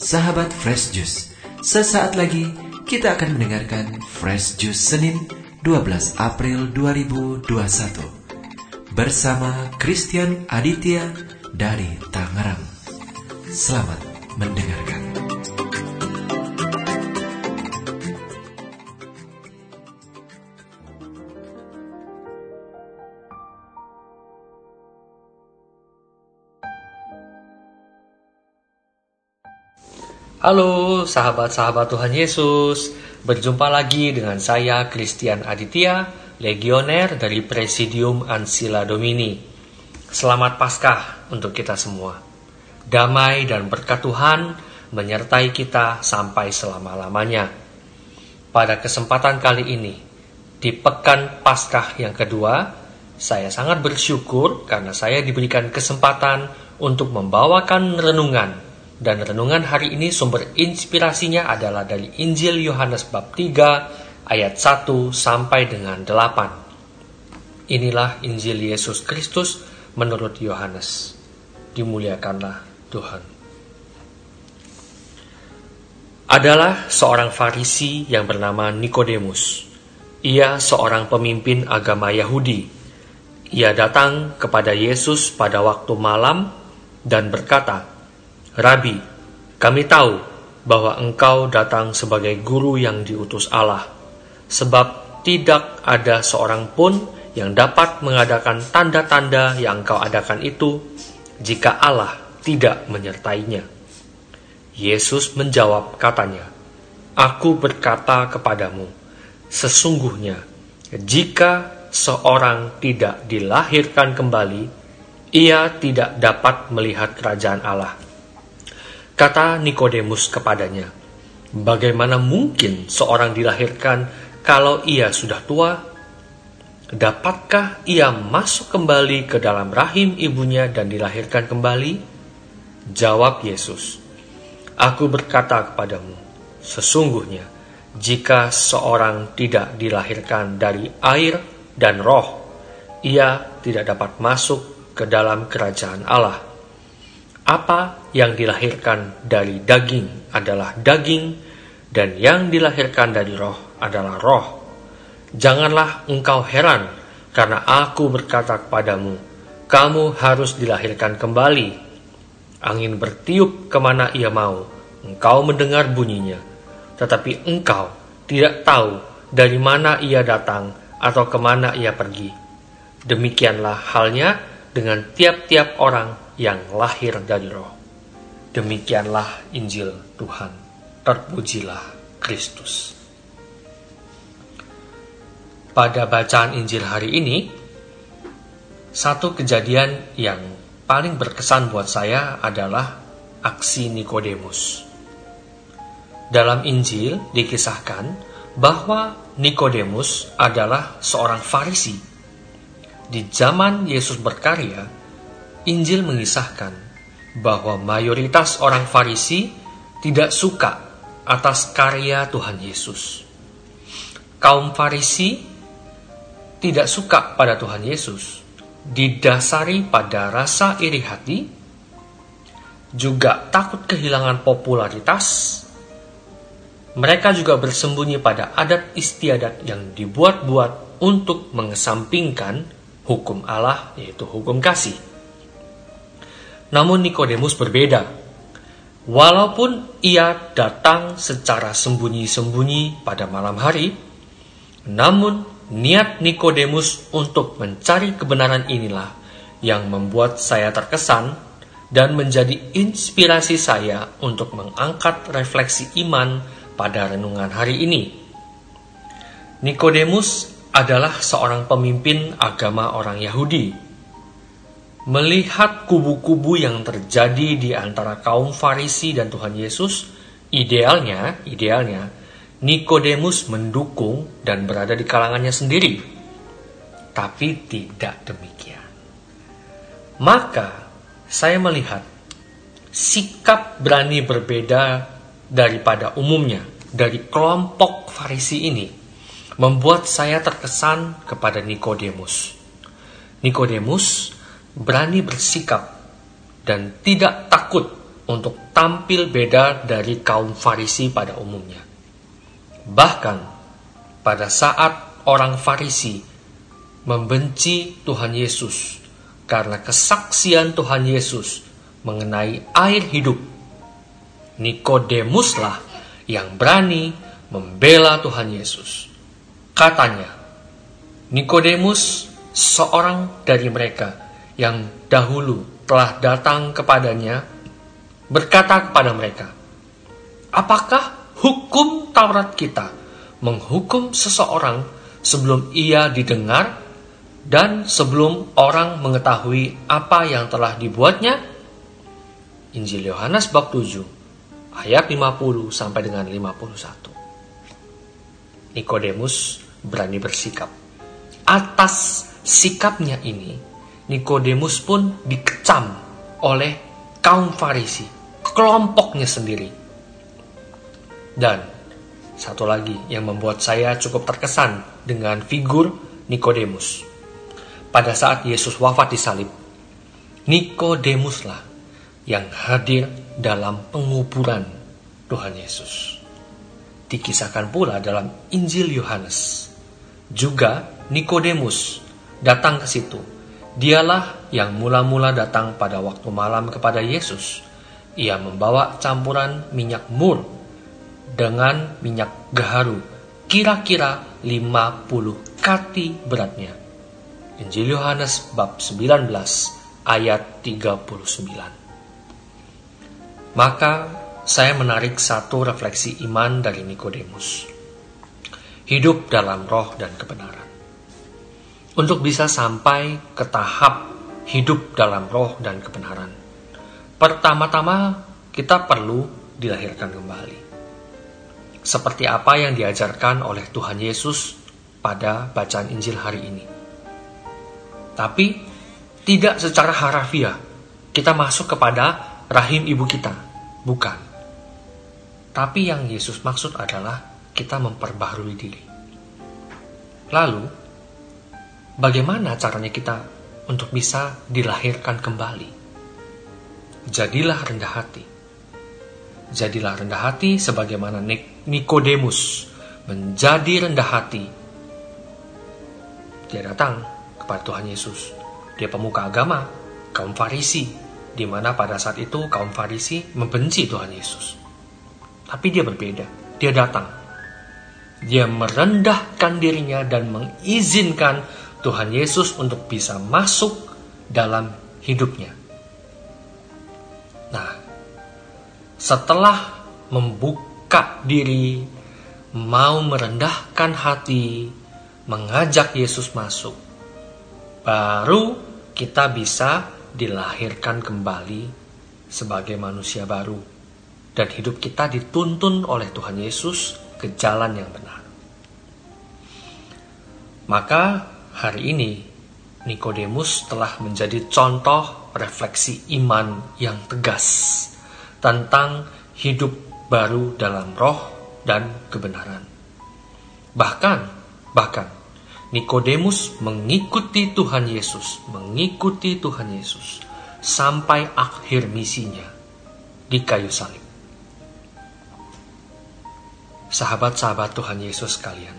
sahabat Fresh Juice. Sesaat lagi kita akan mendengarkan Fresh Juice Senin 12 April 2021 bersama Christian Aditya dari Tangerang. Selamat mendengarkan. Halo sahabat-sahabat Tuhan Yesus, berjumpa lagi dengan saya Christian Aditya, legioner dari Presidium Ansila Domini. Selamat Paskah untuk kita semua. Damai dan berkat Tuhan menyertai kita sampai selama-lamanya. Pada kesempatan kali ini, di pekan Paskah yang kedua, saya sangat bersyukur karena saya diberikan kesempatan untuk membawakan renungan dan renungan hari ini sumber inspirasinya adalah dari Injil Yohanes bab 3 ayat 1 sampai dengan 8. Inilah Injil Yesus Kristus menurut Yohanes. Dimuliakanlah Tuhan. Adalah seorang Farisi yang bernama Nikodemus. Ia seorang pemimpin agama Yahudi. Ia datang kepada Yesus pada waktu malam dan berkata, Rabi, kami tahu bahwa engkau datang sebagai guru yang diutus Allah, sebab tidak ada seorang pun yang dapat mengadakan tanda-tanda yang engkau adakan itu jika Allah tidak menyertainya. Yesus menjawab katanya, Aku berkata kepadamu, sesungguhnya jika seorang tidak dilahirkan kembali, ia tidak dapat melihat kerajaan Allah. Kata Nikodemus kepadanya, "Bagaimana mungkin seorang dilahirkan kalau ia sudah tua? Dapatkah ia masuk kembali ke dalam rahim ibunya dan dilahirkan kembali?" Jawab Yesus, "Aku berkata kepadamu, sesungguhnya jika seorang tidak dilahirkan dari air dan roh, ia tidak dapat masuk ke dalam kerajaan Allah." Apa yang dilahirkan dari daging adalah daging, dan yang dilahirkan dari roh adalah roh. Janganlah engkau heran, karena aku berkata kepadamu, kamu harus dilahirkan kembali. Angin bertiup ke mana ia mau, engkau mendengar bunyinya, tetapi engkau tidak tahu dari mana ia datang atau ke mana ia pergi. Demikianlah halnya dengan tiap-tiap orang yang lahir dari roh. Demikianlah Injil Tuhan. Terpujilah Kristus. Pada bacaan Injil hari ini, satu kejadian yang paling berkesan buat saya adalah aksi Nikodemus. Dalam Injil dikisahkan bahwa Nikodemus adalah seorang Farisi. Di zaman Yesus berkarya, Injil mengisahkan bahwa mayoritas orang Farisi tidak suka atas karya Tuhan Yesus. Kaum Farisi tidak suka pada Tuhan Yesus, didasari pada rasa iri hati, juga takut kehilangan popularitas. Mereka juga bersembunyi pada adat istiadat yang dibuat-buat untuk mengesampingkan hukum Allah, yaitu hukum kasih. Namun Nikodemus berbeda. Walaupun ia datang secara sembunyi-sembunyi pada malam hari, namun niat Nikodemus untuk mencari kebenaran inilah yang membuat saya terkesan dan menjadi inspirasi saya untuk mengangkat refleksi iman pada renungan hari ini. Nikodemus adalah seorang pemimpin agama orang Yahudi Melihat kubu-kubu yang terjadi di antara kaum Farisi dan Tuhan Yesus, idealnya, idealnya Nikodemus mendukung dan berada di kalangannya sendiri. Tapi tidak demikian. Maka saya melihat sikap berani berbeda daripada umumnya dari kelompok Farisi ini membuat saya terkesan kepada Nikodemus. Nikodemus berani bersikap dan tidak takut untuk tampil beda dari kaum Farisi pada umumnya. Bahkan pada saat orang Farisi membenci Tuhan Yesus karena kesaksian Tuhan Yesus mengenai air hidup, Nikodemuslah yang berani membela Tuhan Yesus. Katanya, Nikodemus seorang dari mereka yang dahulu telah datang kepadanya berkata kepada mereka, "Apakah hukum Taurat kita menghukum seseorang sebelum ia didengar dan sebelum orang mengetahui apa yang telah dibuatnya?" Injil Yohanes bab 7 ayat 50 sampai dengan 51. Nikodemus berani bersikap. Atas sikapnya ini, Nikodemus pun dikecam oleh kaum Farisi kelompoknya sendiri. Dan satu lagi yang membuat saya cukup terkesan dengan figur Nikodemus. Pada saat Yesus wafat di salib, Nikodemuslah yang hadir dalam penguburan Tuhan Yesus. Dikisahkan pula dalam Injil Yohanes. Juga Nikodemus datang ke situ. Dialah yang mula-mula datang pada waktu malam kepada Yesus ia membawa campuran minyak mur dengan minyak gaharu, kira-kira 50 kati beratnya. Injil Yohanes bab 19 ayat 39. Maka saya menarik satu refleksi iman dari Nikodemus. Hidup dalam roh dan kebenaran. Untuk bisa sampai ke tahap hidup dalam roh dan kebenaran Pertama-tama kita perlu dilahirkan kembali. Seperti apa yang diajarkan oleh Tuhan Yesus pada bacaan Injil hari ini. Tapi tidak secara harafiah kita masuk kepada rahim ibu kita. Bukan. Tapi yang Yesus maksud adalah kita memperbaharui diri. Lalu, bagaimana caranya kita untuk bisa dilahirkan kembali? jadilah rendah hati. Jadilah rendah hati sebagaimana Nikodemus menjadi rendah hati. Dia datang kepada Tuhan Yesus. Dia pemuka agama, kaum Farisi, di mana pada saat itu kaum Farisi membenci Tuhan Yesus. Tapi dia berbeda. Dia datang. Dia merendahkan dirinya dan mengizinkan Tuhan Yesus untuk bisa masuk dalam hidupnya. Nah, setelah membuka diri, mau merendahkan hati, mengajak Yesus masuk, baru kita bisa dilahirkan kembali sebagai manusia baru, dan hidup kita dituntun oleh Tuhan Yesus ke jalan yang benar. Maka hari ini Nikodemus telah menjadi contoh refleksi iman yang tegas tentang hidup baru dalam roh dan kebenaran. Bahkan, bahkan Nikodemus mengikuti Tuhan Yesus, mengikuti Tuhan Yesus sampai akhir misinya di kayu salib. Sahabat-sahabat Tuhan Yesus kalian,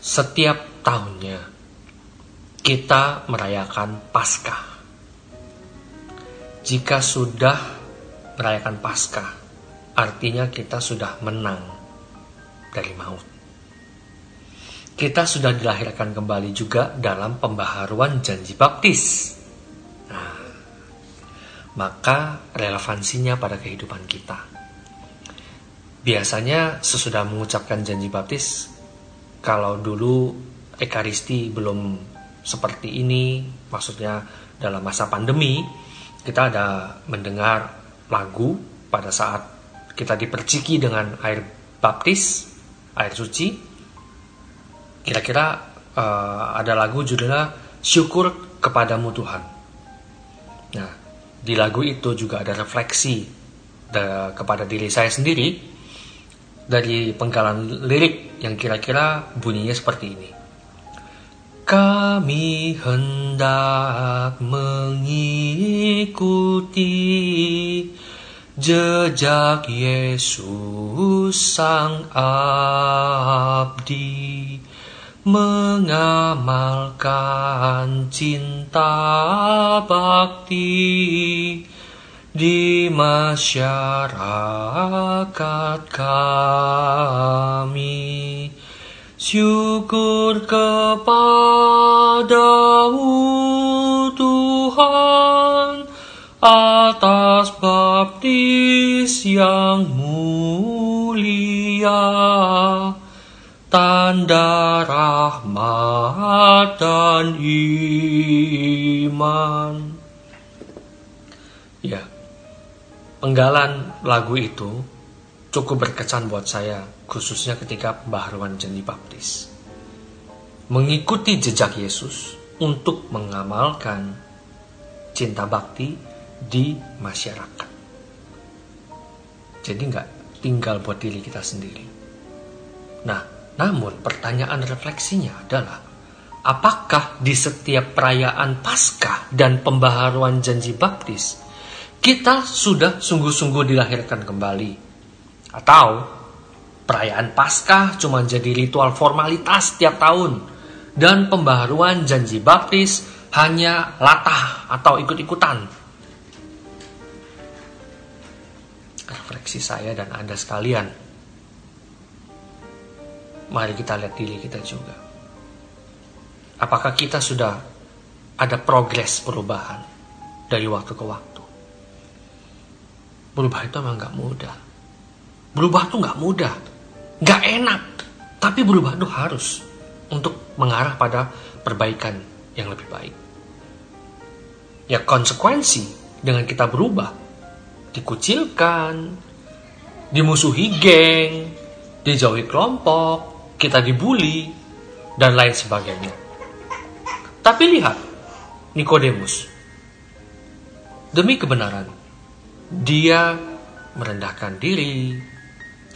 setiap tahunnya kita merayakan Paskah jika sudah merayakan Paskah, artinya kita sudah menang dari maut. Kita sudah dilahirkan kembali juga dalam pembaharuan janji baptis. Nah, maka relevansinya pada kehidupan kita. Biasanya sesudah mengucapkan janji baptis, kalau dulu Ekaristi belum seperti ini, maksudnya dalam masa pandemi, kita ada mendengar lagu pada saat kita diperciki dengan air baptis, air suci. Kira-kira uh, ada lagu judulnya Syukur kepadamu Tuhan. Nah, di lagu itu juga ada refleksi da, kepada diri saya sendiri dari penggalan lirik yang kira-kira bunyinya seperti ini. Kami hendak mengikuti jejak Yesus sang abdi mengamalkan cinta bakti di masyarakat kami. Syukur kepadamu Tuhan atas baptis yang mulia tanda rahmat dan iman. Ya, penggalan lagu itu cukup berkesan buat saya, khususnya ketika pembaharuan janji baptis. Mengikuti jejak Yesus untuk mengamalkan cinta bakti di masyarakat. Jadi nggak tinggal buat diri kita sendiri. Nah, namun pertanyaan refleksinya adalah, apakah di setiap perayaan Paskah dan pembaharuan janji baptis, kita sudah sungguh-sungguh dilahirkan kembali? Atau perayaan Paskah cuma jadi ritual formalitas setiap tahun dan pembaharuan janji baptis hanya latah atau ikut-ikutan. Refleksi saya dan Anda sekalian. Mari kita lihat diri kita juga. Apakah kita sudah ada progres perubahan dari waktu ke waktu? Berubah itu memang gak mudah. Berubah tuh nggak mudah, nggak enak, tapi berubah tuh harus untuk mengarah pada perbaikan yang lebih baik. Ya konsekuensi dengan kita berubah, dikucilkan, dimusuhi geng, dijauhi kelompok, kita dibully, dan lain sebagainya. Tapi lihat, Nikodemus, demi kebenaran, dia merendahkan diri,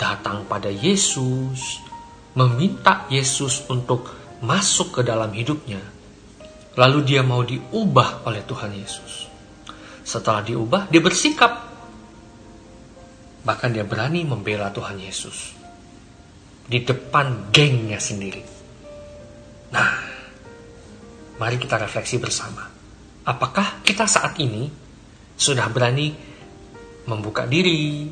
datang pada Yesus, meminta Yesus untuk masuk ke dalam hidupnya. Lalu dia mau diubah oleh Tuhan Yesus. Setelah diubah, dia bersikap. Bahkan dia berani membela Tuhan Yesus. Di depan gengnya sendiri. Nah, mari kita refleksi bersama. Apakah kita saat ini sudah berani membuka diri,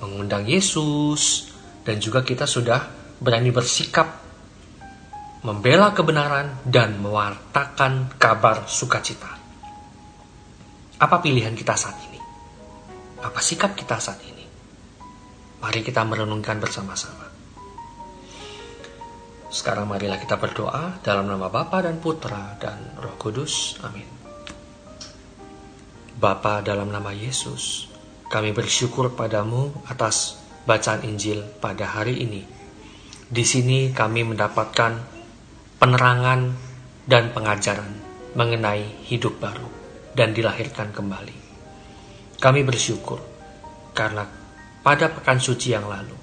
mengundang Yesus, dan juga kita sudah berani bersikap membela kebenaran dan mewartakan kabar sukacita. Apa pilihan kita saat ini? Apa sikap kita saat ini? Mari kita merenungkan bersama-sama. Sekarang marilah kita berdoa dalam nama Bapa dan Putra dan Roh Kudus. Amin. Bapa dalam nama Yesus, kami bersyukur padamu atas bacaan Injil pada hari ini. Di sini kami mendapatkan penerangan dan pengajaran mengenai hidup baru dan dilahirkan kembali. Kami bersyukur karena pada pekan suci yang lalu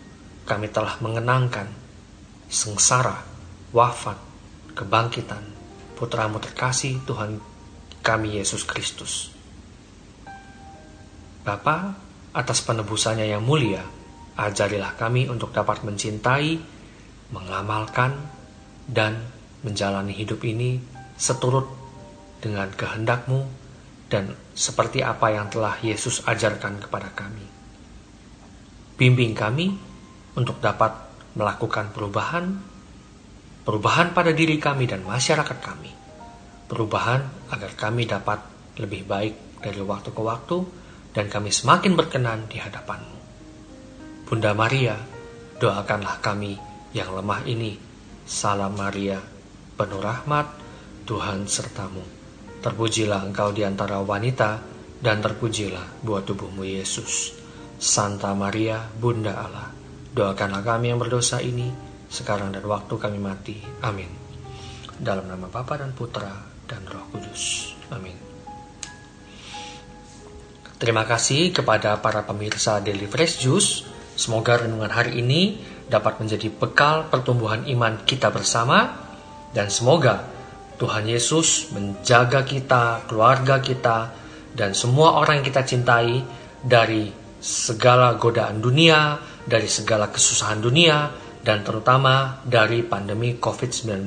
kami telah mengenangkan sengsara, wafat, kebangkitan putramu terkasih Tuhan kami Yesus Kristus Bapa, atas penebusannya yang mulia, ajarilah kami untuk dapat mencintai, mengamalkan, dan menjalani hidup ini seturut dengan kehendakmu dan seperti apa yang telah Yesus ajarkan kepada kami. Bimbing kami untuk dapat melakukan perubahan, perubahan pada diri kami dan masyarakat kami, perubahan agar kami dapat lebih baik dari waktu ke waktu, dan kami semakin berkenan di hadapanmu. Bunda Maria, doakanlah kami yang lemah ini. Salam Maria, penuh rahmat, Tuhan sertamu. Terpujilah engkau di antara wanita, dan terpujilah buah tubuhmu Yesus. Santa Maria, Bunda Allah, doakanlah kami yang berdosa ini, sekarang dan waktu kami mati. Amin. Dalam nama Bapa dan Putra dan Roh Kudus. Amin. Terima kasih kepada para pemirsa Daily Fresh Juice. Semoga renungan hari ini dapat menjadi bekal pertumbuhan iman kita bersama dan semoga Tuhan Yesus menjaga kita, keluarga kita, dan semua orang yang kita cintai dari segala godaan dunia, dari segala kesusahan dunia, dan terutama dari pandemi COVID-19.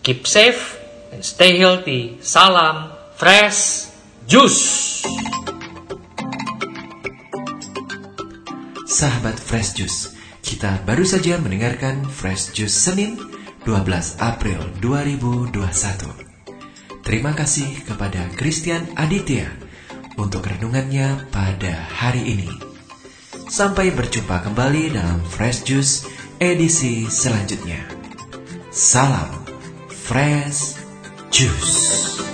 Keep safe and stay healthy. Salam Fresh Juice. Sahabat Fresh Juice, kita baru saja mendengarkan Fresh Juice Senin 12 April 2021. Terima kasih kepada Christian Aditya untuk renungannya pada hari ini. Sampai berjumpa kembali dalam Fresh Juice edisi selanjutnya. Salam Fresh Juice.